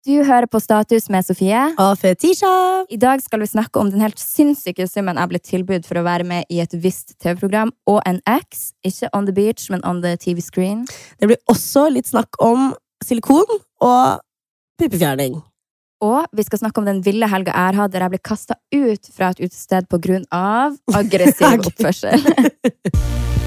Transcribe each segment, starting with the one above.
Du hører på Status med Sofie. Og Fetisha! I dag skal vi snakke om den helt sinnssyke summen jeg ble tilbudt for å være med i et visst TV-program og en X. Ikke on the beach, men on the TV screen. Det blir også litt snakk om silikon og puppefjerning. Og vi skal snakke om den ville helga jeg har der jeg ble kasta ut fra et utested av aggressiv oppførsel.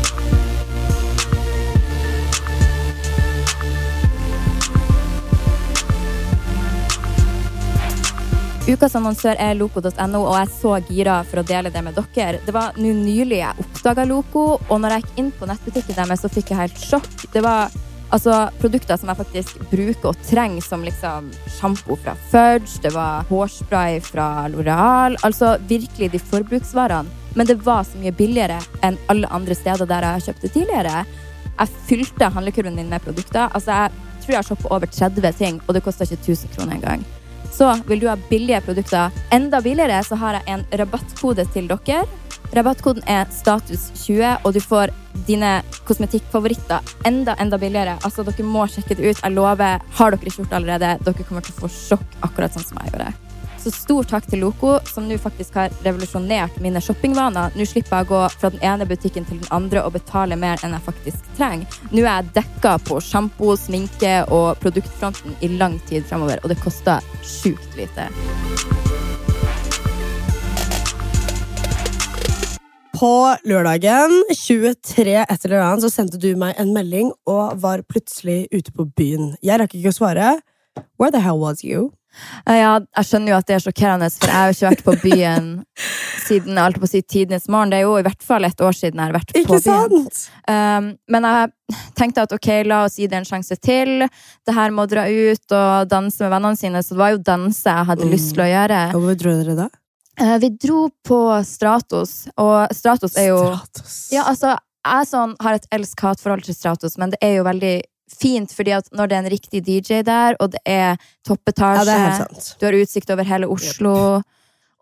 Ukas annonsør er loco.no, og jeg er så gira for å dele det med dere. Det var nå nylig jeg oppdaga Loco, og når jeg gikk inn på nettbutikken deres, så fikk jeg helt sjokk. Det var altså, produkter som jeg faktisk bruker og trenger, som liksom sjampo fra Fudge, det var hårspray fra Loreal. Altså virkelig de forbruksvarene. Men det var så mye billigere enn alle andre steder der jeg har kjøpt det tidligere. Jeg fylte handlekurven min med produkter. Altså, jeg tror jeg har shoppa over 30 ting, og det kosta ikke 1000 kroner engang. Så vil du ha billige produkter enda billigere, så har jeg en rabattkode til dere. Rabattkoden er status20, og du får dine kosmetikkfavoritter enda enda billigere. Altså, Dere må sjekke det ut. Jeg lover, har dere ikke gjort det allerede, dere kommer til å få sjokk akkurat sånn som jeg gjorde. Så stor takk til Loco, som nå faktisk har revolusjonert mine shoppingvaner. Nå slipper jeg å gå fra den ene butikken til den andre og betale mer enn jeg faktisk trenger. Nå er jeg dekka på sjampo, sminke og produktfronten i lang tid fremover, og det koster sjukt lite. På lørdagen 23 etter annet så sendte du meg en melding og var plutselig ute på byen. Jeg rakk ikke å svare. Where the hell was you? Eh, Ja, jeg skjønner jo at det er sjokkerende, for jeg har jo ikke vært på byen siden alt på å si tidenes morgen. Det er jo i hvert fall et år siden jeg har vært på Ikke byen. sant? Um, men jeg tenkte at ok, la oss gi det en sjanse til. Det her må dra ut og danse med vennene sine, så det var jo danse jeg hadde Mm. lyst til å gjøre. Og Hvor dro dere da? Uh, vi dro på Stratos, og Stratos er jo Stratos. Ja, altså, jeg sånn, har et elsk-hat-forhold til Stratos, men det er jo veldig fint, fordi at når det er en riktig DJ der, og det er toppetasje ja, det er du har utsikt over hele Oslo.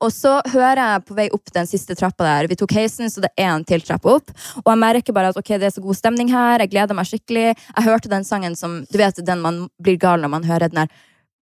Og så hører jeg på vei opp den siste trappa der. Vi tok heisen, så det er en til trapp opp. Og jeg merker bare at ok, det er så god stemning her. Jeg gleder meg skikkelig. Jeg hørte den sangen som Du vet den man blir gal når man hører den der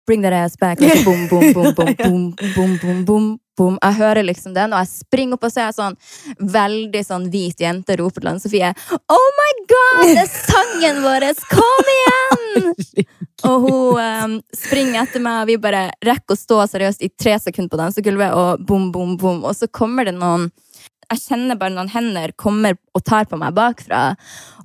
Bring that ass back. Så boom, boom, boom, boom, boom, boom, boom, boom, boom. Jeg hører liksom den, og jeg springer opp og ser sånn veldig sånn hvit jente roper til Anne-Sofie Oh my god, det er sangen vår! Kom igjen! Og hun um, springer etter meg, og vi bare rekker å stå seriøst i tre sekunder på dansegulvet, og boom, boom, boom. Og så kommer det noen Jeg kjenner bare noen hender kommer og tar på meg bakfra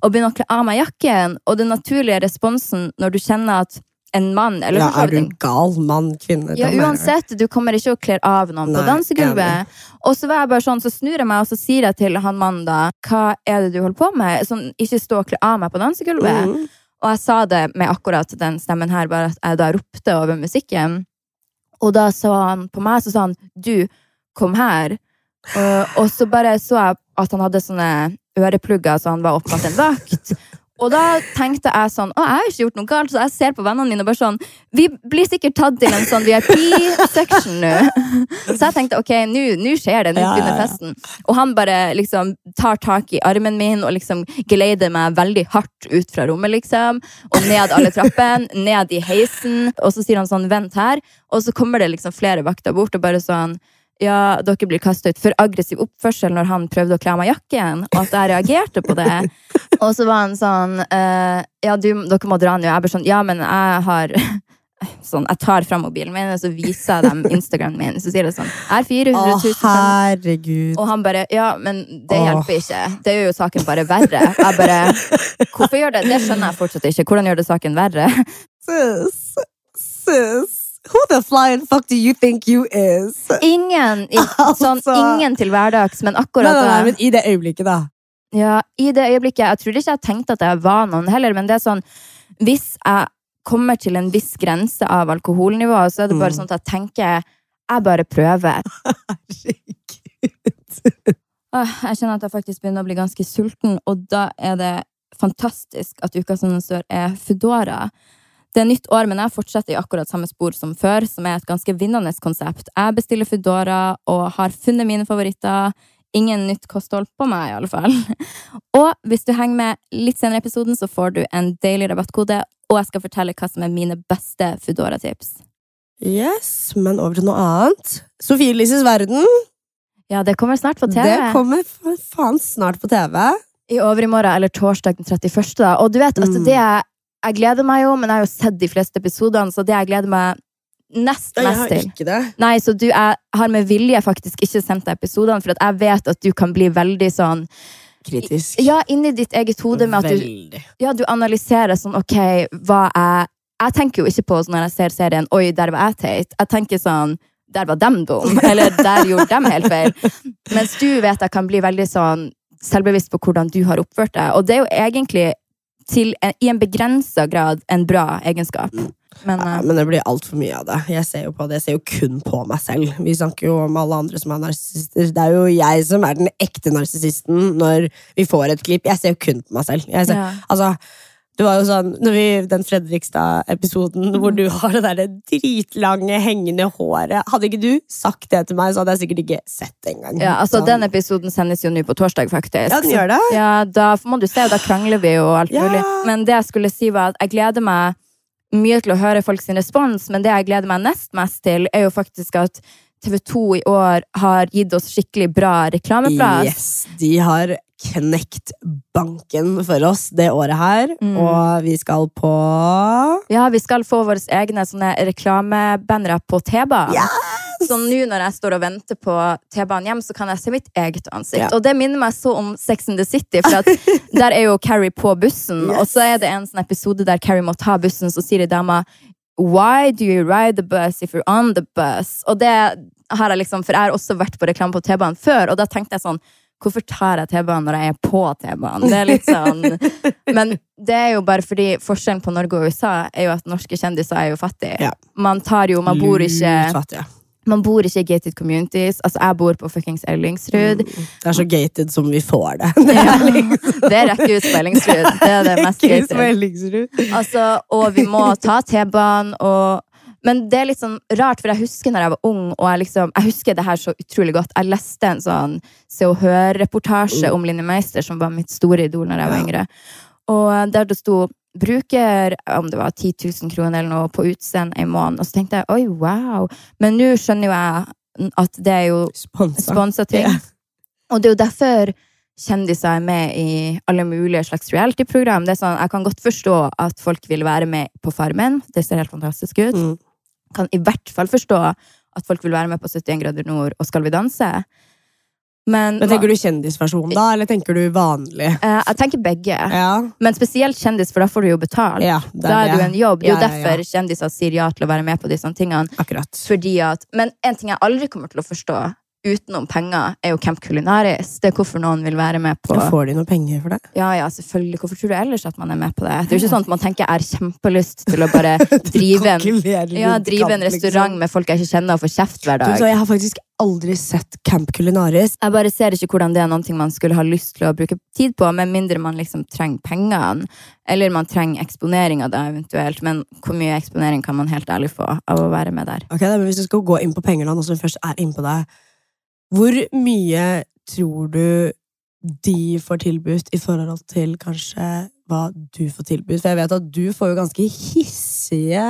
og begynner å kle av meg jakken. Og den naturlige responsen når du kjenner at en mann eller Ja, er du en gal mann, kvinne? ja, uansett, du kommer ikke og kler av noen på dansegulvet. Og så var jeg bare sånn, så snur jeg meg og så sier jeg til han mannen da Hva er det du holder på med? Sånn, ikke stå og kle av meg på dansegulvet. Mm. Og jeg sa det med akkurat den stemmen her, bare at jeg da ropte over musikken. Og da så han på meg, så sa han du, kom her. Og, og så bare så jeg at han hadde sånne øreplugger, så han var åpenbart en vakt. Og da tenkte jeg sånn Å, jeg har ikke gjort noe galt, så jeg ser på vennene mine og bare sånn Vi blir sikkert tatt til en sånn VIP-section nå. Så jeg tenkte ok, nå skjer det. Nå begynner festen. Og han bare liksom tar tak i armen min og liksom geleider meg veldig hardt ut fra rommet, liksom. Og ned alle trappene, ned i heisen. Og så sier han sånn, vent her. Og så kommer det liksom flere vakter bort og bare sånn ja, dere blir kasta ut for aggressiv oppførsel når han prøvde å kle av meg jakken, og at jeg reagerte på det. Og så var han sånn eh, Ja, du, dere må dra nå. Jeg bare sånn Ja, men jeg har Sånn, Jeg tar fram mobilen min, og så viser jeg dem Instagramen min. Så sier det sånn er 400 Å, 000 Å, herregud. Og han bare Ja, men det Åh. hjelper ikke. Det gjør jo saken bare verre. Jeg bare Hvorfor gjør det? Det skjønner jeg fortsatt ikke. Hvordan gjør det saken verre? Sus. sis. Who the flying fuck do you think you is? Ingen, i, sånn, Altså. ingen til hverdags, men akkurat nei, nei, nei, men i det øyeblikket, da. Ja, i det øyeblikket. Jeg trodde ikke jeg tenkte at jeg var noen heller, men det er sånn Hvis jeg kommer til en viss grense av alkoholnivå, så er det bare Mm. sånn at jeg tenker Jeg bare prøver. Herregud. Jeg kjenner at jeg faktisk begynner å bli ganske sulten, og da er det fantastisk at ukas annonsør er Foodora. Det er nytt år, men jeg fortsetter i akkurat samme spor som før, som er et ganske vinnende konsept. Jeg bestiller Foodora og har funnet mine favoritter. Ingen nytt kosthold på meg, i alle fall. Og hvis du henger med litt senere i episoden, så får du en deilig rabattkode og jeg skal fortelle hva som er mine beste Foodora-tips. Yes, men over til noe annet. Sofie Elises verden. Ja, det kommer snart på TV. Det kommer faen snart på TV. I overmorgen eller torsdag den 31. Da. Og du vet at Mm. det jeg, gleder meg jo, men jeg har jo sett de fleste episodene, så det jeg gleder meg nest Jeg har til ikke det. Nei, så du, jeg har med vilje faktisk ikke sendt deg episodene, for jeg vet at du kan bli veldig sånn Kritisk. Ja, inni ditt eget hode med at du, ja, du analyserer sånn Ok, hva er Jeg tenker jo ikke på sånn når jeg ser serien Oi, der var jeg teit. Jeg tenker sånn Der var dem dum. Eller der gjorde dem helt feil. Mens du vet jeg kan bli veldig sånn selvbevisst på hvordan du har oppført deg. Og det er jo egentlig til en, i en begrensa grad en bra egenskap. Men Ja, eh, men det blir altfor mye av det. Jeg ser jo på det, jeg ser jo kun på meg selv. Vi snakker jo om alle andre som er narsissister. Det er jo jeg som er den ekte narsissisten når vi får et klipp. Jeg ser jo kun på meg selv. Ser, ja. Altså, det var jo sånn, når vi, Den Fredrikstad-episoden hvor Mhm. du har det der dritlange, hengende håret Hadde ikke du sagt det til meg, så hadde jeg sikkert ikke sett det engang. ja, altså Sånn. Den episoden sendes jo nå på torsdag, faktisk. Ja, den gjør det. Ja, da må du se, da krangler vi jo alt Ja. mulig. Men det jeg skulle si var at jeg gleder meg mye til å høre folks respons, men det jeg gleder meg nest mest til, er jo faktisk at TV2 i år har gitt oss skikkelig bra reklameplass. Yes, de har knekt banken for oss det året her, Mm. og vi skal på Ja, vi skal få våre egne sånne reklamebannere på T-banen. Yes! Så nå når jeg står og venter på T-banen hjem, så kan jeg se mitt eget ansikt. Ja. Og det minner meg så om Sex in the City, for der er jo Carrie på bussen, Yes. og så er det en sånn episode der Carrie må ta bussen, så sier dama Why do you ride the bus if you're on the bus? Og det har jeg liksom, for jeg har også vært på reklame på T-banen før, og da tenkte jeg sånn Hvorfor tar jeg T-banen når jeg er på T-banen? Det er litt sånn Men det er jo bare fordi forskjellen på Norge og USA er jo at norske kjendiser er jo fattige. Ja. Man tar jo Man bor ikke Lutfattige. Man bor ikke i gated communities. Altså, jeg bor på fuckings Ellingsrud. Det er så gated som vi får det. Det Ja. liksom Det er ut på Ellingsrud. Det er det mest gated. Altså, og vi må ta T-banen og Men det er litt sånn rart, for jeg husker når jeg var ung, og jeg liksom Jeg husker det her så utrolig godt. Jeg leste en sånn Se og Hør-reportasje om Linni Meister, som var mitt store idol når jeg var yngre. Og der det sto bruker om det var 10 000 kroner eller noe på utseende en måned. Og så tenkte jeg oi, wow. Men nå skjønner jo jeg at det er jo Sponsa. ting. Yeah. Og det er jo derfor kjendiser er med i alle mulige slags reality-program. Det er sånn, Jeg kan godt forstå at folk vil være med på Farmen. Det ser helt fantastisk ut. Mm. Kan i hvert fall forstå at folk vil være med på 71 grader nord og Skal vi danse. Men, Men tenker du kjendisversjon da, eller tenker du vanlig? Uh, jeg tenker begge. Ja. Men spesielt kjendis, for da får du jo betalt. ja da er det du en jobb. Det er jo derfor kjendiser sier ja til å være med på disse tingene. Akkurat. At, men en ting jeg aldri kommer til å forstå utenom penger, er jo Camp Culinaris. Det er hvorfor noen vil være med på Ja, Får de noe penger for det? Ja, ja, selvfølgelig. Hvorfor tror du ellers at man er med på det? Det er jo ikke sånn at man tenker jeg har kjempelyst til å bare drive en, ja, drive en restaurant med folk jeg ikke kjenner, og få kjeft hver dag. Du, jeg har faktisk aldri sett Camp Culinaris. Jeg bare ser ikke hvordan det er noe man skulle ha lyst til å bruke tid på, med mindre man liksom trenger pengene. Eller man trenger eksponering av det, eventuelt. Men hvor mye eksponering kan man helt ærlig få av å være med der? Ok, men Hvis du skal gå inn på penger nå, nå først er inne på det, hvor mye tror du de får tilbudt i forhold til kanskje hva du får tilbudt? For jeg vet at du får jo ganske hissige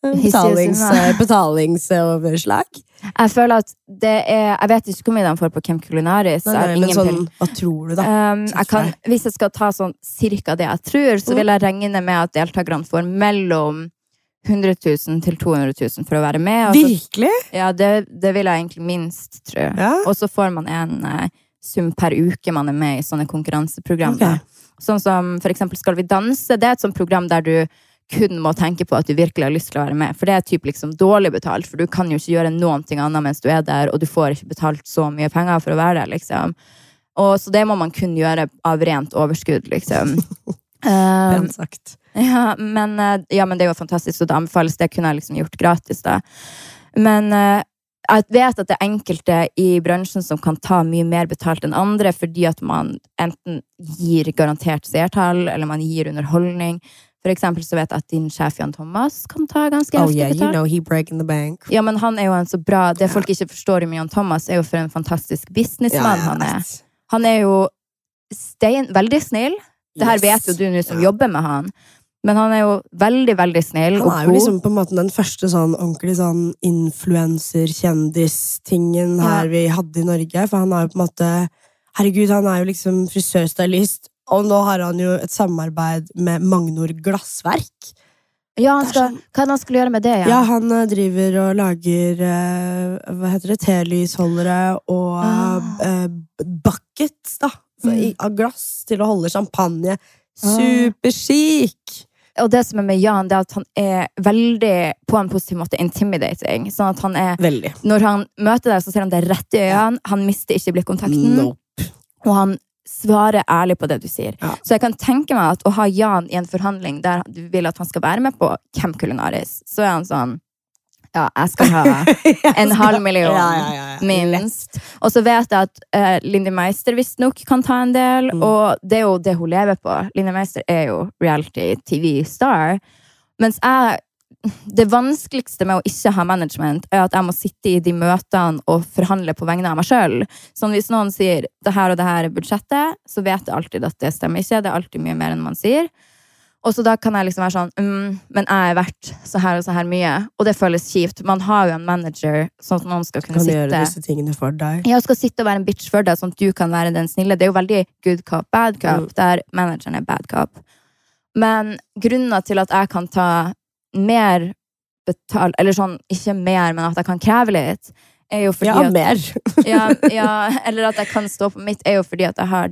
betalings, betalingsoverslag. Jeg føler at det er Jeg vet ikke hvor mye de får på Camp Culinaris. Nei, nei, men sånn, hva tror du, da? Um, jeg kan, hvis jeg skal ta sånn cirka det jeg tror, så vil jeg regne med at deltakerne får mellom 100 000 til 200 000 for å være med. så- Virkelig? ja, det, det vil jeg egentlig minst tro. Ja. Og så får man en eh, sum per uke man er med i sånne konkurranseprogram. Okay. Sånn som for eksempel Skal vi danse. Det er et sånt program der du kun må tenke på at du virkelig har lyst til å være med. For det er typ liksom dårlig betalt, for du kan jo ikke gjøre noen ting annet mens du er der, og du får ikke betalt så mye penger for å være der, liksom. Og Så det må man kun gjøre av rent overskudd, liksom. Um, Pent sagt. ja, men, eh, ja, men det er jo fantastisk, så det anbefales. Det kunne jeg liksom gjort gratis, da. Men eh, jeg vet at det er enkelte i bransjen som kan ta mye mer betalt enn andre, fordi at man enten gir garantert seertall, eller man gir underholdning. For eksempel så vet jeg at din sjef Jan Thomas kan ta ganske Oh heftig yeah, you betalt. know he breaking the bank. Ja, men han er jo en så bra Det folk ikke forstår om Jan Thomas, er jo for en fantastisk businessmann han er. Han er jo stein, veldig snill. Det her Yes. vet jo du nå som yeah. jobber med han. Men han er jo veldig, veldig snill Han er jo liksom på en måte den første sånn ordentlig sånn influenser-kjendis-tingen her vi hadde i Norge. For han er jo på en måte Herregud, han er jo liksom frisørstylist. Og nå har han jo et samarbeid med Magnor Glassverk. ja, han skal, sånn- Hva han skulle gjøre med det? Ja, han eh, driver og lager eh, Hva heter det? Telysholdere og Ah. eh, buckets, da. Så, Mm. av glass til å holde champagne. Ah. Superchic! Og det som er med Jan, det er at han er veldig, på en positiv måte, intimidating. Sånn at han er Veldig. Når han møter deg, så ser han deg rett i øynene. Han mister ikke blikkontakten. Nope. Og han svarer ærlig på det du sier. Ja. Så jeg kan tenke meg at å ha Jan i en forhandling der du vil at han skal være med på Camp kulinaris, så er han sånn Ja, jeg skal ha en halv million, Ja, minst. Og så vet jeg at uh, Lindy Meister visstnok kan ta en del, Mm. og det er jo det hun lever på. Lindy Meister er jo reality-TV-star. Mens jeg det vanskeligste med å ikke ha management, er at jeg må sitte i de møtene og forhandle på vegne av meg sjøl. Sånn hvis noen sier det her og det her er budsjettet, så vet jeg alltid at det stemmer ikke. Det er alltid mye mer enn man sier. Og så da kan jeg liksom være sånn mm, Men jeg er verdt så her og så her mye. Og det føles kjipt. Man har jo en manager, sånn at noen skal kunne Kan gjøre sitte disse tingene for deg. Ja, skal sitte og være en bitch for deg, sånn at du kan være den snille. Det er jo veldig good cop, bad cop, Mm. der manageren er bad cop. Men grunnen til at jeg kan ta mer betalt Eller sånn, ikke mer, men at jeg kan kreve litt, er jo fordi Ja, at mer. ja, ja, Eller at jeg kan stå på mitt, er jo fordi at jeg har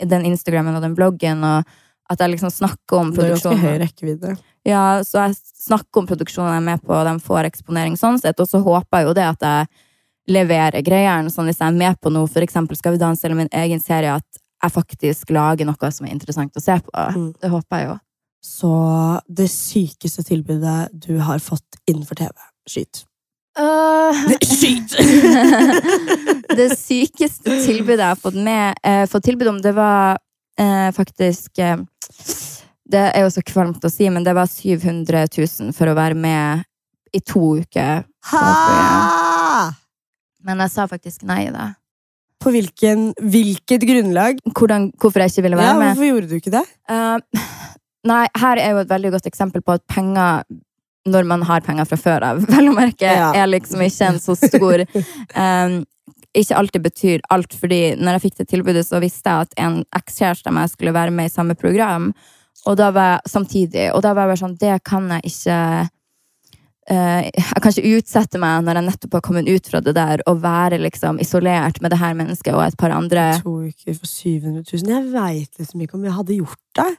den Instagrammen og den bloggen, og at jeg liksom snakker om produksjonen. Det er ganske høy rekkevidde. Ja, så jeg snakker om produksjonen jeg er med på, og de får eksponering sånn sett, og så håper jeg jo det at jeg leverer greiene, sånn hvis jeg er med på noe, eksempel Skal vi danse eller min egen serie, at jeg faktisk lager noe som er interessant å se på. Mm. Det håper jeg jo. Så det sykeste tilbudet du har fått innenfor TV. Skyt. Skyt! det sykeste tilbudet jeg har fått med eh, Fått tilbud om, det var eh, faktisk eh, Det er jo så kvalmt å si, men det var 700 000 for å være med i to uker. Ha! Men jeg sa faktisk nei da. På hvilken, hvilket grunnlag? Hvordan, hvorfor jeg ikke ville være Ja, med? hvorfor gjorde du ikke det? Uh, nei, her er jo et veldig godt eksempel på at penger når man har penger fra før av, vel å merke, Ja. er liksom ikke en så stor eh, Ikke alltid betyr alt, fordi når jeg fikk det tilbudet, så visste jeg at en ekskjæreste av meg skulle være med i samme program, og da var jeg samtidig, og da var jeg bare sånn Det kan jeg ikke uh, jeg kan ikke utsette meg når jeg nettopp har kommet ut fra det der, og være liksom isolert med det her mennesket og et par andre. To uker for 700 000. Jeg veit liksom ikke om jeg hadde gjort det.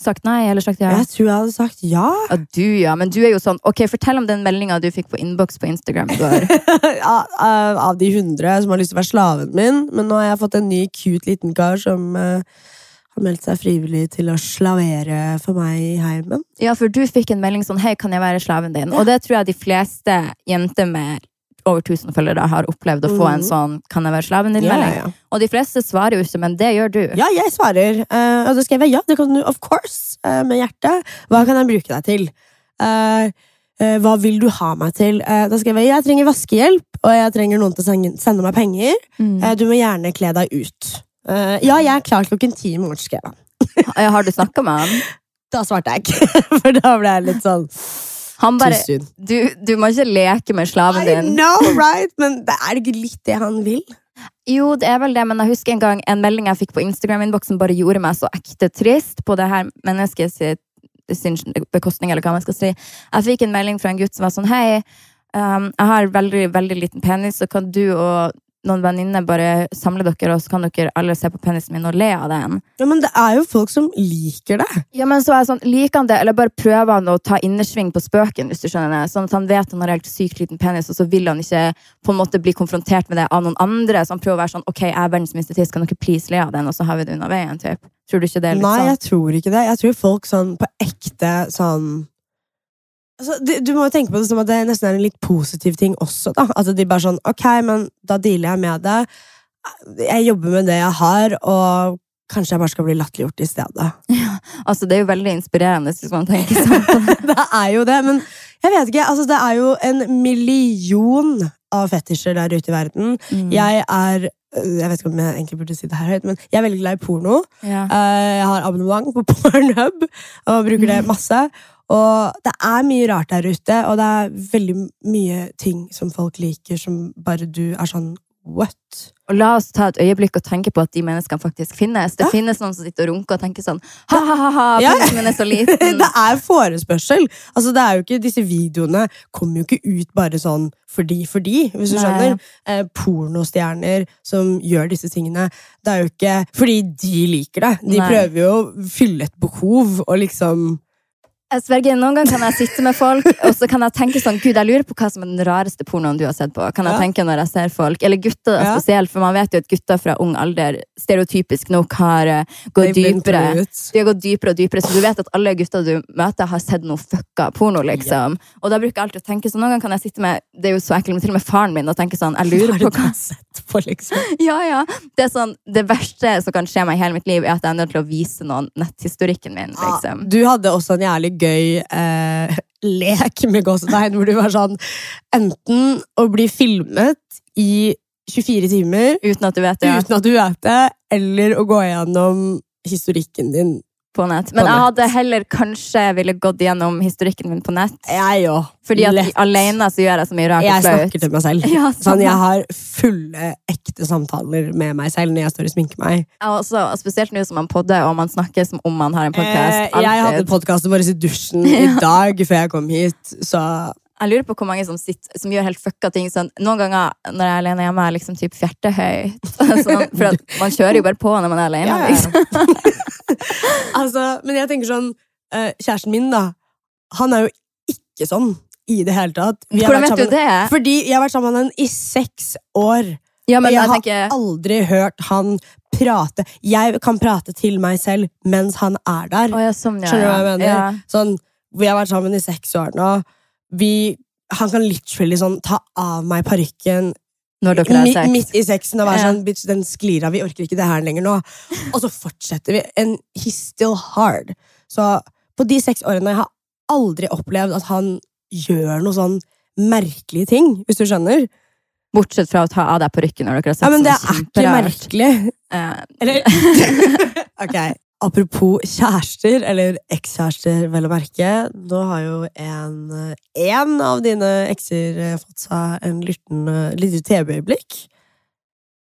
Sagt nei, eller sagt ja? Jeg tror jeg hadde sagt ja. Ja, du ja, men du er jo sånn Ok, fortell om den meldinga du fikk på innboks på Instagram i går. Av av de 100 som har lyst til å være slaven min. Men nå har jeg fått en ny cute liten kar som uh, har meldt seg frivillig til å slavere for meg i heimen. Ja, for du fikk en melding sånn Hei, kan jeg være slaven din? Og det tror jeg de fleste jenter med over 1000 følgere har opplevd å få en Mhm. sånn Kan jeg være slaven din-melding. ja, ja. Og de fleste svarer jo ikke, men det gjør du. ja, jeg svarer. Uh, og da skrev jeg ja, det kan du of course, uh, med hjertet. Hva kan jeg bruke deg til? Uh, hva vil du ha meg til? Da skrev jeg jeg trenger vaskehjelp, og jeg trenger noen til å sende, meg penger. Mm. Du må gjerne kle deg ut. Ja, jeg er klar klokken ti i morgen, skrev han. Har du snakka med han? Da svarte jeg ikke, for da ble jeg litt sånn Han bare du, du må ikke leke med slaven din. I know, right? Men det er ikke litt det han vil? Jo, det er vel det, men jeg husker en gang en melding jeg fikk på Instagram-innboksen bare gjorde meg så ekte trist på det her mennesket sitt sin bekostning, eller hva man skal si. Jeg fikk en melding fra en gutt som var sånn Hei, um, jeg har veldig, veldig liten penis, så kan du og noen venninner bare samle dere, og så kan dere alle se på penisen min og le av den. Ja, men det er jo folk som liker det. Ja, men så er jeg sånn, Liker han det, eller bare prøver han å ta innersving på spøken, hvis du skjønner det? Sånn at han vet han har helt sykt liten penis, og så vil han ikke på en måte bli konfrontert med det av noen andre. Så han prøver å være sånn Ok, jeg er verdens minste tiss, kan dere please le av den, og så har vi det unna veien, typ. Tror du ikke det litt Nei, sånn? jeg tror ikke det. Jeg tror folk sånn på ekte sånn altså, du, du må jo tenke på det som at det nesten er en litt positiv ting også. da. Altså, de bare sånn Ok, men da dealer jeg med det. Jeg jobber med det jeg har, og kanskje jeg bare skal bli latterliggjort i stedet. Altså, det er jo veldig inspirerende hvis man tenker sånn det. er jo det, men jeg vet ikke. altså Det er jo en million av fetisjer der ute i verden. Mm. Jeg er Jeg vet ikke om jeg egentlig burde si det her høyt, men jeg er veldig glad i porno. Ja. Eh, Jeg har abonnement på Pornhub og bruker det masse. Og det er mye rart der ute, og det er veldig mye ting som folk liker, som bare du er sånn what? Og la oss ta et øyeblikk og tenke på at de menneskene faktisk finnes. Det Ja. finnes noen som sitter og runker og tenker sånn ha-ha-ha, Ja. er så liten. det er forespørsel. Altså, det er jo ikke, disse videoene kommer jo ikke ut bare sånn fordi fordi, hvis du Nei. skjønner. Eh, pornostjerner som gjør disse tingene. Det er jo ikke fordi de liker det. De Nei. prøver jo å fylle et behov og liksom Jeg sverger, Noen ganger kan jeg sitte med folk og så kan jeg tenke sånn Gud, jeg lurer på hva som er den rareste pornoen du har sett på. Kan jeg Ja. tenke når jeg ser folk, Eller gutter Ja. spesielt, for man vet jo at gutter fra ung alder stereotypisk nok har eh, gått dypere. De har gått dypere og dypere, så du vet at alle gutter du møter, har sett noe fucka porno. liksom. Og da bruker jeg alltid å tenke sånn, Noen ganger kan jeg sitte med det er jo så ekkelt, men til og med faren min og tenke sånn Jeg lurer er på hva på, liksom? Ja, ja. Det, sånn, det verste som kan skje meg i hele mitt liv, er at jeg er nødt til å vise noen netthistorikken min. liksom. Du hadde også en jævlig gøy eh, lek med gåsetegn, hvor du var sånn Enten å bli filmet i 24 timer Uten at du vet det. uten at du vet det, eller å gå gjennom historikken din. På nett. Men På jeg hadde heller kanskje ville gått gjennom historikken min på nett. Jeg jo. Fordi at Lett. alene så gjør jeg så mye rart Jeg flaut. snakker til meg selv. Ja, Sånn, jeg har fulle, ekte samtaler med meg selv når jeg står og sminker meg. Også, og spesielt nå som man podder, og man snakker som om man har en Eh, jeg hadde podkasten vår i dusjen i dag før jeg kom hit, så Jeg lurer på hvor mange som, sitter, som gjør helt fucka ting. Sånn, noen ganger når jeg er alene hjemme, er jeg liksom typ fjertehøyt. Sånn, for man kjører jo bare på når man er alene. Ja, ja. Liksom. altså, Men jeg tenker sånn eh, Kjæresten min, da. Han er jo ikke sånn i det hele tatt. Vi Hvordan vet sammen, du det? Fordi jeg har vært sammen med han i seks år. Ja, men jeg jeg har tenker aldri hørt han prate. Jeg kan prate til meg selv mens han er der. Oh, ja, sånn, ja, Skjønner du hva jeg mener? Sånn, vi har vært sammen i seks år nå. Vi, han kan literally sånn ta av meg parykken Når dere har sex. midt i sexen og være sånn Bitch, den sklir av, vi orker ikke det her lenger nå. Og så fortsetter vi. And he's still hard. Så på de seks årene jeg har aldri opplevd at han gjør noe sånn merkelige ting, hvis du skjønner. Bortsett fra å ta av deg parykken når dere har sex. Ja, men det er ikke merkelig. Uh, Eller Ok. Apropos kjærester, eller ekskjærester, vel å merke. Nå har jo en, en av dine ekser eh, fått seg en liten, liten TV-øyeblikk.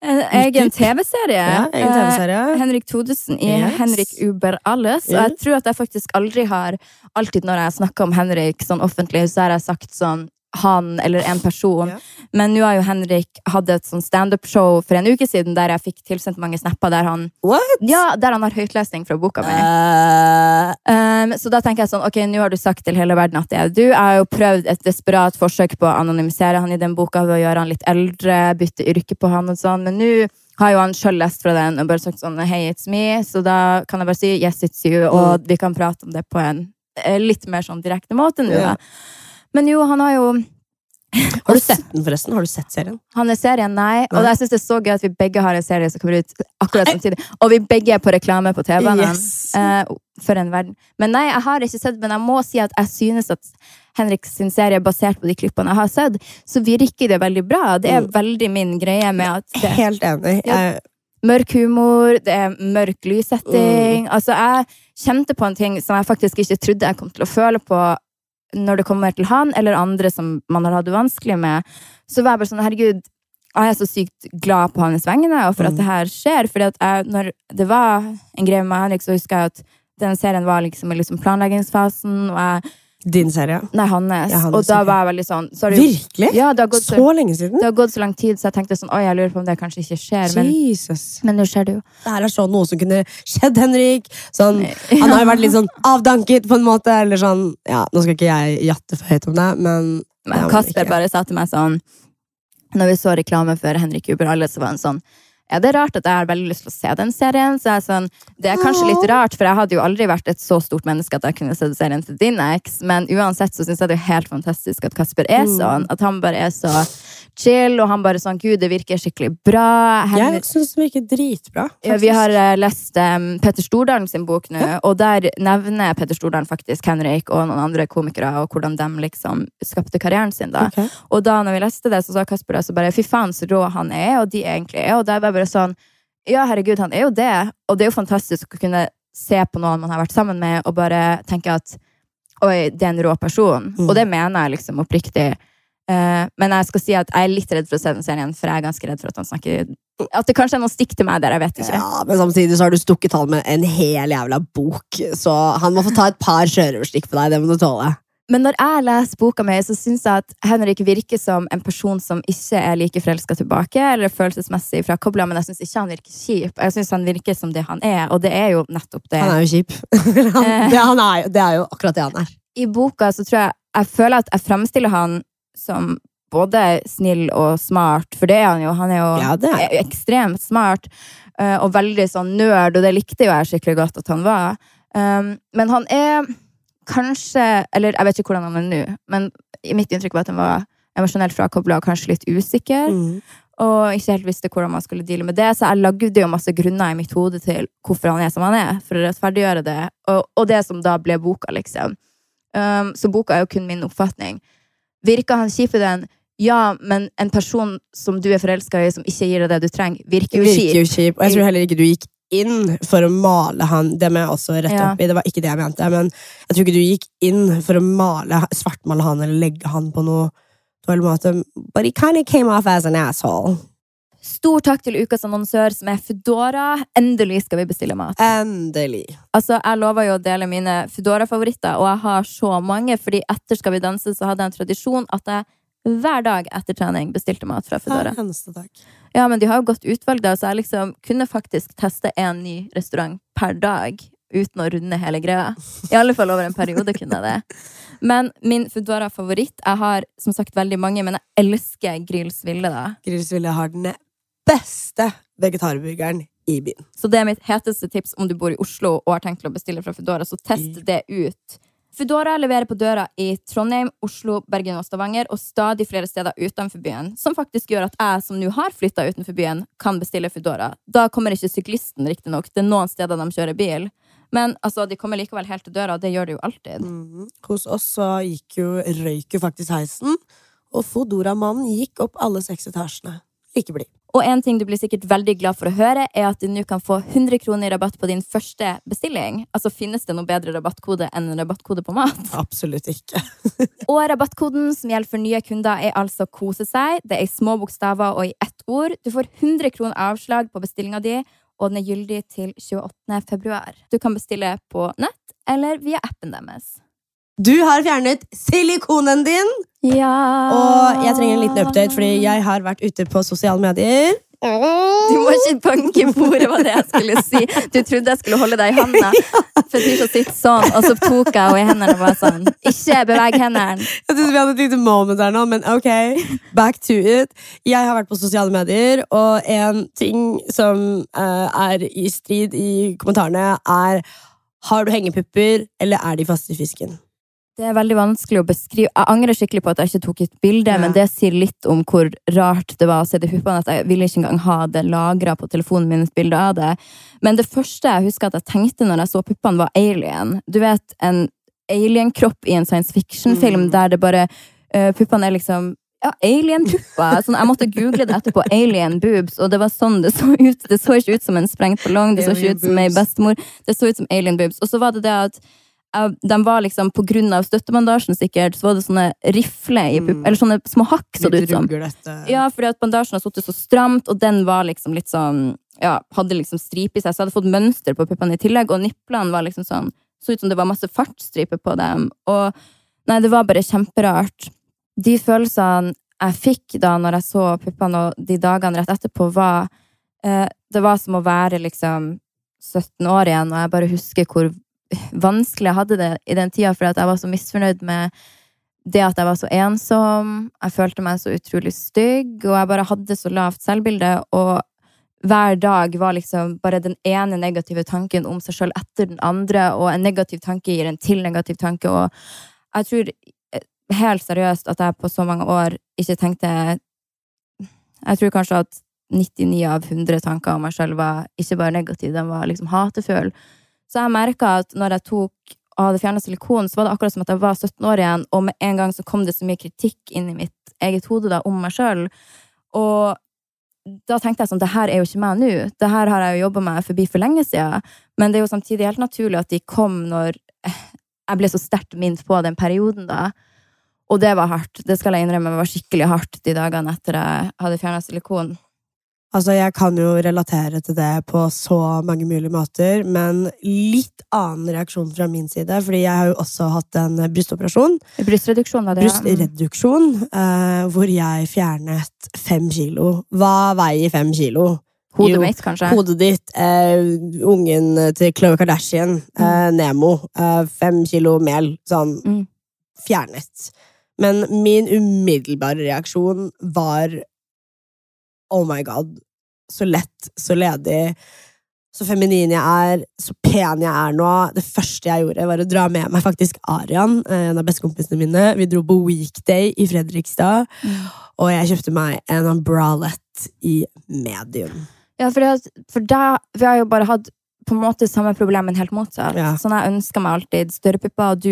En egen TV-serie. Ja, TV Eh. Henrik Thodesen i Yes. Henrik Uber Alles. Og jeg tror at jeg faktisk aldri har Alltid når jeg snakker om Henrik sånn offentlig, så har jeg sagt sånn han eller en person. Ja. Men nå har jo Henrik hatt et sånn standup-show for en uke siden der jeg fikk tilsendt mange snapper der han What? Ja, der han har høytlesning fra boka mi. Uh... Um, så da tenker jeg sånn, ok, nå har du sagt til hele verden at det er du. Jeg har jo prøvd et desperat forsøk på å anonymisere han i den boka ved å gjøre han litt eldre, bytte yrke på han og sånn, men nå har jo han sjøl lest fra den og bare sagt sånn Hey, it's me. Så da kan jeg bare si yes, it's you, og vi kan prate om det på en eh, litt mer sånn direkte måte nå. Ja. Men jo, han har jo har du sett den, forresten? Har du sett serien? Han er serien, nei. Og Nei. jeg syns det er så gøy at vi begge har en serie som kommer ut akkurat samtidig. Og vi begge er på reklame på TV-en. Yes. Eh, for en verden. Men nei, jeg har ikke sett, men jeg må si at jeg synes at Henrik sin serie, basert på de klippene jeg har sett, så virker det veldig bra. Det er Mm. veldig min greie med at det Helt enig. Ja. Mørk humor, det er mørk Mm. lyssetting. Altså, jeg kjente på en ting som jeg faktisk ikke trodde jeg kom til å føle på når det kommer til han eller andre som man har hatt det vanskelig med. Så var jeg bare sånn, herregud, jeg er så sykt glad på hans vegne, og for at Mm. det her skjer. For når det var en greie med Henrik, så husker jeg at den serien var liksom i liksom planleggingsfasen, og jeg din serie. Nei, hans. Ja, hans, og da var jeg veldig sånn så det, Virkelig? ja, det har, gått så, Så lenge siden? det har gått så lang tid, så jeg tenkte sånn Oi, jeg lurer på om det kanskje ikke skjer. Men, Jesus. men nå skjer det jo. Det her er sånn noe som kunne skjedd, Henrik. Sånn, han har jo vært litt sånn avdanket, på en måte. Eller sånn Ja, nå skal ikke jeg jatte for høyt om det, men Men Kasper ikke. bare sa til meg sånn Når vi så reklame for Henrik Uber Alle, så var han sånn Ja, det er rart at jeg har veldig lyst til å se den serien. Så jeg er sånn, Det er kanskje litt rart, for jeg hadde jo aldri vært et så stort menneske at jeg kunne sett serien til din eks, men uansett så syns jeg det er helt fantastisk at Kasper er Mm. sånn. At han bare er så chill, og han bare sånn Gud, det virker skikkelig bra. Henrik, Jeg syns det virker dritbra. ja, vi har uh, lest um, Petter Stordalen sin bok nå, og der nevner Petter Stordalen faktisk Henrik og noen andre komikere, og hvordan de liksom skapte karrieren sin. da. Okay. Og da når vi leste det, så sa Kasper altså bare fy faen så rå han er, og de egentlig er. Og da var bare sånn Ja, herregud, han er jo det. Og det er jo fantastisk å kunne se på noen man har vært sammen med, og bare tenke at Oi, det er en rå person. Mm. Og det mener jeg liksom oppriktig. Uh, men jeg skal si at jeg er litt redd for å se den serien, for jeg er ganske redd for at han snakker At det kanskje er noe stikk til meg der, jeg vet ikke. Ja, men samtidig så har du stukket han med en hel jævla bok, så han må få ta et par sjørøverstikk på deg. Det må du tåle. Men når jeg leser boka mi, så syns jeg at Henrik virker som en person som ikke er like forelska tilbake, eller følelsesmessig frakobla, men jeg syns ikke han virker kjip. Jeg syns han virker som det han er, og det er jo nettopp det. Han er jo kjip. han, det, han er, det er jo akkurat det han er. I boka så tror jeg Jeg føler at jeg fremstiller han som både snill og smart, for det er han jo. Han er jo Ja, er er ekstremt smart eh, og veldig sånn nerd, og det likte jo jeg skikkelig godt at han var. Um, men han er kanskje Eller jeg vet ikke hvordan han er nå, men mitt inntrykk var at han var emosjonelt frakobla og kanskje litt usikker. Mm. Og ikke helt visste hvordan man skulle deale med det, så jeg lagde jo masse grunner i mitt hode til hvorfor han er som han er, for å rettferdiggjøre det, og, og det som da ble boka, liksom. Um, så boka er jo kun min oppfatning. Virker han kjip i den? Ja, men en person som du er forelska i, som ikke gir deg det du trenger, virker jo Virker jo kjip. Og jeg tror heller ikke du gikk inn for å male han. Det må jeg også rette Ja. opp i. Det var ikke det jeg mente. Men jeg tror ikke du gikk inn for å male, svartmale han eller legge han på noe dårlig måte. But he kind of came off as an asshole. Stor takk til ukas annonsør, som er Foodora. Endelig skal vi bestille mat. Endelig. Altså, Jeg lover jo å dele mine Foodora-favoritter, og jeg har så mange. fordi etter Skal vi danse så hadde jeg en tradisjon at jeg hver dag etter trening bestilte mat fra Foodora. Hver eneste dag. Ja, men de har jo godt utvalg, da, så jeg liksom kunne faktisk teste en ny restaurant per dag uten å runde hele greia. I alle fall over en periode kunne jeg det. Men min Foodora-favoritt Jeg har som sagt veldig mange, men jeg elsker Grills Ville. da. Grills Ville har den beste vegetarburgeren i byen. Så det er mitt heteste tips om du bor i Oslo og har tenkt å bestille fra Foodora, så test det ut. Foodora leverer på døra i Trondheim, Oslo, Bergen og Stavanger, og stadig flere steder utenfor byen, som faktisk gjør at jeg som nå har flytta utenfor byen, kan bestille Foodora. Da kommer ikke syklisten, riktignok. Det er noen steder de kjører bil. Men altså, de kommer likevel helt til døra, og det gjør de jo alltid. Mhm. Hos oss så gikk jo, røyk jo faktisk heisen, og Fodora-mannen gikk opp alle seks etasjene. Like bli. Og en ting du blir sikkert veldig glad for å høre, er at du nå kan få 100 kroner i rabatt på din første bestilling. Altså, finnes det noe bedre rabattkode enn en rabattkode på mat? Absolutt ikke. Og rabattkoden som gjelder for nye kunder, er altså kose seg. Det er i små bokstaver og i ett ord. Du får 100 kroner avslag på bestillinga di, og den er gyldig til 28. februar. Du kan bestille på nett eller via appen deres. Du har fjernet silikonen din, Ja og jeg trenger en liten update, fordi jeg har vært ute på sosiale medier. Du må ikke banke i bordet, var det jeg skulle si. Du trodde jeg skulle holde deg i handa. så sitter sånn, og så tok jeg henne i hendene og var sånn Ikke beveg hendene. Jeg synes vi hadde et lite moment der nå, men ok. Back to it. Jeg har vært på sosiale medier, og en ting som uh, er i strid i kommentarene, er Har du hengepupper, eller er de faste i fisken? Det er veldig vanskelig å beskrive. Jeg angrer skikkelig på at jeg ikke tok et bilde, Ja. men det sier litt om hvor rart det var å se det puppene. At jeg ville ikke engang ha det lagra på telefonen min, et bilde av det. Men det første jeg husker at jeg tenkte når jeg så puppene, var alien. Du vet, en alienkropp i en science fiction-film Mm. der det bare uh, Puppene er liksom ja, alien-pupper. Sånn, jeg måtte google det etterpå. Alien boobs. Og det var sånn det så ut. Det så ikke ut som en sprengt ballong. Det så ikke ut som ei bestemor. Det så ut som alien boobs. Og så var det det at de var liksom, på grunn av støttebandasjen sikkert, så var det sånne rifler i pupp, Mm. eller sånne små hakk, så det ut som. Ja, fordi at bandasjen har sittet så stramt, og den var liksom litt sånn Ja, hadde liksom stripe i seg, så hadde fått mønster på puppene i tillegg, og niplene var liksom sånn Så ut som det var masse fartsstriper på dem. Og nei, det var bare kjemperart. De følelsene jeg fikk da når jeg så puppene, og de dagene rett etterpå, var eh, Det var som å være liksom 17 år igjen, og jeg bare husker hvor vanskelig jeg hadde det i den tida, fordi jeg var så misfornøyd med det at jeg var så ensom, jeg følte meg så utrolig stygg, og jeg bare hadde så lavt selvbilde, og hver dag var liksom bare den ene negative tanken om seg sjøl etter den andre, og en negativ tanke gir en til negativ tanke, og jeg tror eh, helt seriøst at jeg på så mange år ikke tenkte Jeg tror kanskje at 99 av 100 tanker om meg sjøl var ikke bare negative, de var liksom hatefulle. Så jeg merka at når jeg tok og hadde fjerna silikon, så var det akkurat som at jeg var 17 år igjen, og med en gang så kom det så mye kritikk inn i mitt eget hode da, om meg sjøl. Og da tenkte jeg sånn, det her er jo ikke meg nå. Det her har jeg jo jobba meg forbi for lenge siden. Men det er jo samtidig helt naturlig at de kom når jeg ble så sterkt minnet på den perioden da. Og det var hardt. Det skal jeg innrømme var skikkelig hardt de dagene etter jeg hadde fjerna silikon. Altså, jeg kan jo relatere til det på så mange mulige måter, men litt annen reaksjon fra min side, fordi jeg har jo også hatt en brystoperasjon. Brystreduksjon var det, ja. Brystreduksjon, uh, hvor jeg fjernet fem kilo. Hva veier fem kilo? Hodet mitt, kanskje. Hodet ditt, Uh, ungen til Khloe Kardashian, eh, Nemo, eh, fem kilo mel, sånn Mm. fjernet. Men min umiddelbare reaksjon var oh my god, så lett, så ledig, så feminin jeg er, så pen jeg er nå. Det første jeg gjorde, var å dra med meg faktisk Arian, eh, en av bestekompisene mine. Vi dro på weekday i Fredrikstad, Mm. og jeg kjøpte meg en bralette i medium. Ja, for, det, for da, vi har jo bare hatt på en måte samme problem, men helt motsatt. Ja. Sånn jeg ønska meg alltid større pupper, og du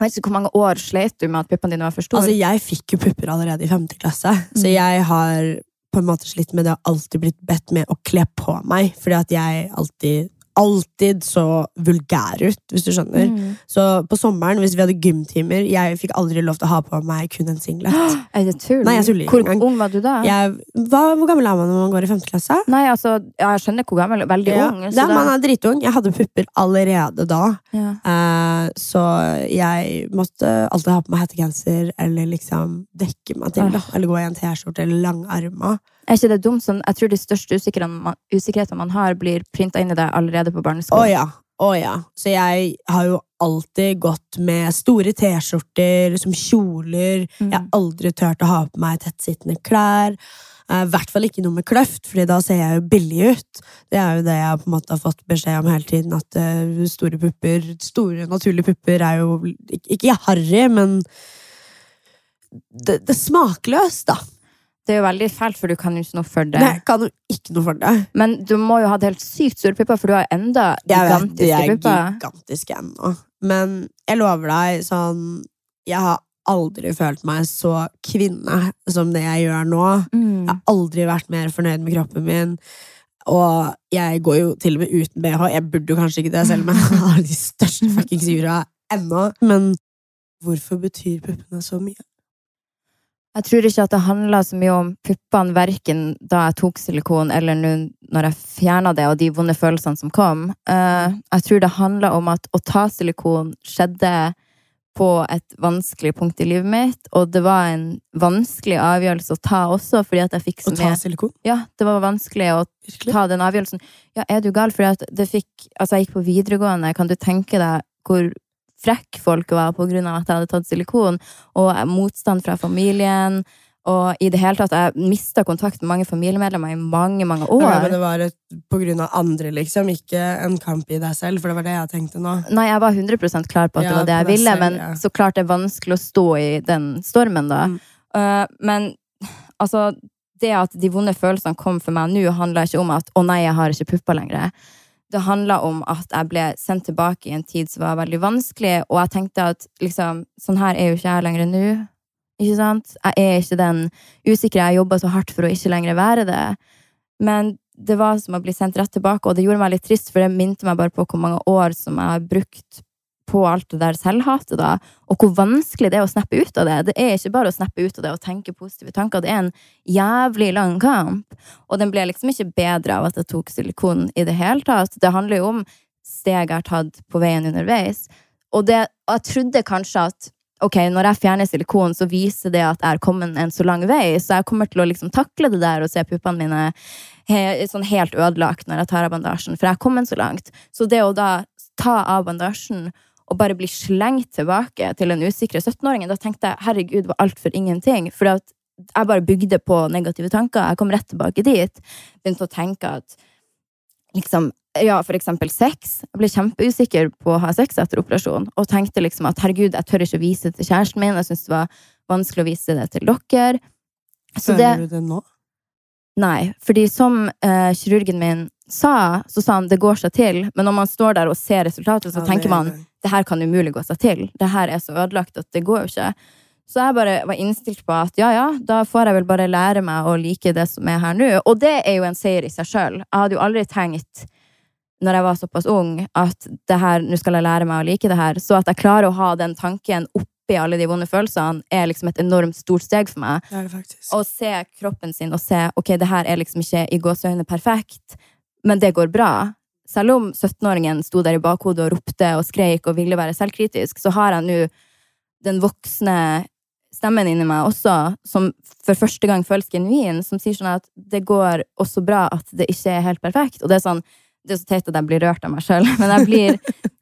jeg vet ikke hvor mange år sleit du med at puppene dine var for store? Altså, jeg fikk jo pupper allerede i femte klasse, så Mm. jeg har på en måte slitt med det har alltid blitt bedt med å kle på meg, fordi at jeg alltid Alltid så vulgær ut, hvis du skjønner. Mm. Så på sommeren, hvis vi hadde gymtimer Jeg fikk aldri lov til å ha på meg kun en singlet. Er det tull? Nei, jeg tuller Hvor ung var du da? Jeg, hva, hvor gammel er man når man går i femte klasse? Nei, altså, jeg skjønner hvor gammel Veldig Ja, ung. så da- man er dritung. Jeg hadde pupper allerede da. ja. Eh, så jeg måtte alltid ha på meg hettegenser eller liksom dekke meg til. Da. Eller gå i en T-skjorte eller langarma. Er ikke det dumt? Sånn, jeg tror de største usikkerhetene man, har, blir printa inn i deg allerede på Å barneskolen. ja. Å ja. Så jeg har jo alltid gått med store T-skjorter som kjoler. Mm. Jeg har aldri turt å ha på meg tettsittende klær. Eh, I hvert fall ikke noe med kløft, Fordi da ser jeg jo billig ut. Det er jo det jeg på en måte har fått beskjed om hele tiden, at eh, store pupper, store naturlige pupper er jo ikke, harry, men det, det er smakløst, da. Det er jo veldig fælt, for du kan jo ikke noe for det. Jeg kan jo ikke noe for det. Men du må jo ha det helt sykt store pupper, for du har enda gigantiske pupper. Jeg vet, de er gigantiske ennå. Men jeg lover deg, sånn Jeg har aldri følt meg så kvinne som det jeg gjør nå. Jeg Mm. har aldri vært mer fornøyd med kroppen min. Og jeg går jo til og med uten BH. Jeg burde jo kanskje ikke det, selv om jeg har de største fuckings jura ennå. Men hvorfor betyr puppene så mye? Jeg tror ikke at det handla så mye om puppene verken da jeg tok silikon, eller nå når jeg fjerna det, og de vonde følelsene som kom. Eh, jeg tror det handla om at å ta silikon skjedde på et vanskelig punkt i livet mitt, og det var en vanskelig avgjørelse å ta også, fordi at jeg fikk så Å ta mye silikon? Ja, det var vanskelig å Virkelig? ta den avgjørelsen. Ja, er du gal? Fordi at det fikk Altså, jeg gikk på videregående. Kan du tenke deg hvor frekk folk var på grunn av at jeg hadde tatt silikon? Og motstand fra familien. Og i det hele tatt, jeg mista kontakt med mange familiemedlemmer i mange, mange år. Ja, men det var et, på grunn av andre, liksom, ikke en kamp i deg selv, for det var det jeg tenkte nå. Nei, jeg var 100 klar på at det Ja, var det jeg ville, selv, men ja. så klart det er vanskelig å stå i den stormen, da. Mm. Uh, men altså, det at de vonde følelsene kom for meg nå, handla ikke om at 'å nei, jeg har ikke pupper lenger'. Det handla om at jeg ble sendt tilbake i en tid som var veldig vanskelig, og jeg tenkte at liksom, sånn her er jo ikke jeg lenger nå. Ikke sant? Jeg er ikke den usikre. Jeg jobba så hardt for å ikke lenger være det. Men det var som å bli sendt rett tilbake, og det gjorde meg litt trist, for det minte meg bare på hvor mange år som jeg har brukt på alt det der selvhatet, da, og hvor vanskelig det er å snappe ut av det. Det er ikke bare å snappe ut av det og tenke positive tanker, det er en jævlig lang kamp. Og den ble liksom ikke bedre av at jeg tok silikon i det hele tatt. Det handler jo om steg jeg har tatt på veien underveis. Og, det, jeg trodde kanskje at ok, når jeg fjerner silikon, så viser det at jeg har kommet en så lang vei, så jeg kommer til å liksom takle det der og se puppene mine he, sånn helt ødelagt når jeg tar av bandasjen, for jeg har kommet så langt. Så det å da ta av bandasjen og bare bli slengt tilbake til den usikre 17-åringen, da tenkte jeg herregud, det var alt for ingenting. For jeg bare bygde på negative tanker. Jeg kom rett tilbake dit. Begynte å tenke at liksom ja, for eksempel sex. Jeg ble kjempeusikker på å ha sex etter operasjon, og tenkte liksom at herregud, jeg tør ikke vise det til kjæresten min, jeg syntes det var vanskelig å vise det til dere. Så det, du det nå? nei, fordi som eh, kirurgen min sa, så sa han det går seg til, men når man står der og ser resultatet, så Ja, tenker man det her kan umulig gå seg til. Det her er så ødelagt at det går jo ikke. Så jeg bare var innstilt på at ja, ja, da får jeg vel bare lære meg å like det som er her nå. Og det er jo en seier i seg sjøl. Jeg hadde jo aldri tenkt, når jeg var såpass ung, at det her, nå skal jeg lære meg å like det her. Så at jeg klarer å ha den tanken oppi alle de vonde følelsene, er liksom et enormt stort steg for meg. Det er det faktisk. Å se kroppen sin og se ok, det her er liksom ikke i gåseøyne perfekt, men det går bra. Selv om 17-åringen sto der i bakhodet og ropte og skreik og ville være selvkritisk, så har jeg nå den voksne stemmen inni meg også, som for første gang føles genuin, som sier sånn at det går også bra at det ikke er helt perfekt. Og det er sånn det er så teit at jeg blir rørt av meg sjøl, men jeg blir,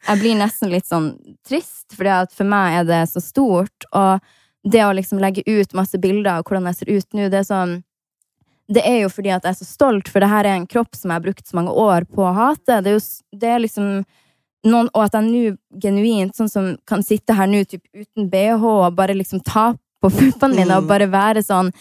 jeg blir, nesten litt sånn trist, fordi at for meg er det så stort. Og det å liksom legge ut masse bilder av hvordan jeg ser ut nå, det er sånn Det er jo fordi at jeg er så stolt, for det her er en kropp som jeg har brukt så mange år på å hate. Det er jo det er liksom noen, Og at jeg nå genuint, sånn som kan sitte her nå typ, uten bh og bare liksom ta på puppene mine og bare være sånn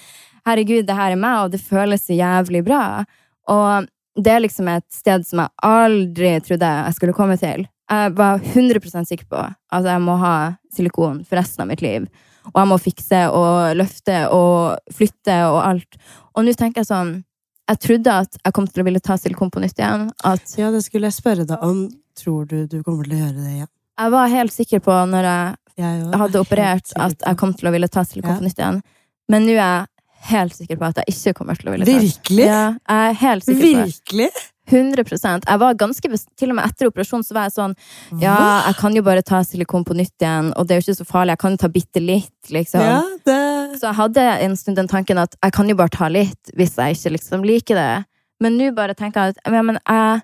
Herregud, det her er meg, og det føles så jævlig bra. Og det er liksom et sted som jeg aldri trodde jeg skulle komme til. Jeg var 100 sikker på at jeg må ha silikon for resten av mitt liv. Og jeg må fikse og løfte og flytte og alt. Og nå tenker jeg sånn Jeg trodde at jeg kom til å ville ta silikon på nytt igjen. At Ja, det skulle jeg spørre deg om. Tror du du kommer til å gjøre det igjen? jeg var helt sikker på når jeg Jeg hadde operert, at jeg kom til å ville ta silikon Ja. på nytt igjen. Men nå er jeg helt sikker på at jeg ikke kommer til å ville ta Virkelig? Ja, jeg er helt sikker på det. Virkelig? 100% Jeg var ganske Til og med etter operasjonen så var jeg sånn Ja, jeg kan jo bare ta silikon på nytt igjen, og det er jo ikke så farlig. Jeg kan jo ta bitte litt, liksom. Ja, det Så jeg hadde en stund den tanken at jeg kan jo bare ta litt hvis jeg ikke liksom liker det. Men nå bare tenker jeg at ja, men jeg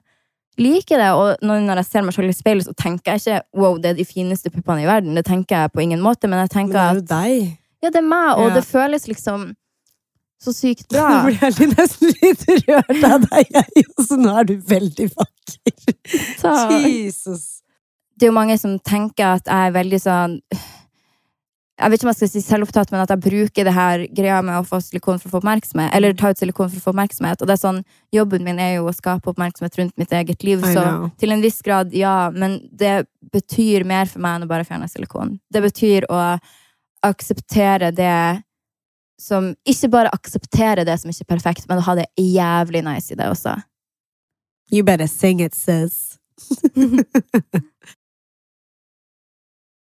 liker det, og når jeg ser meg selv i speilet, så tenker jeg ikke wow, det er de fineste puppene i verden. Det tenker jeg på ingen måte, men jeg Men det er jo deg. ja, det er meg, og Ja. det føles liksom så sykt Nå bra. blir jeg nesten litt rørt av deg, jeg også. Nå er du veldig vakker. Takk. Jesus. det er jo mange som tenker at jeg er veldig sånn Jeg vet ikke om jeg skal si selvopptatt, men at jeg bruker det her greia med å få silikon for å få oppmerksomhet. Eller ta ut silikon for å få oppmerksomhet. Og det er sånn, jobben min er jo å skape oppmerksomhet rundt mitt eget liv. Så til en viss grad, ja. Men det betyr mer for meg enn å bare fjerne silikon. Det betyr å akseptere det som Ikke bare aksepterer det som ikke er perfekt, men å ha det jævlig nice i det også. You better sing it, sis.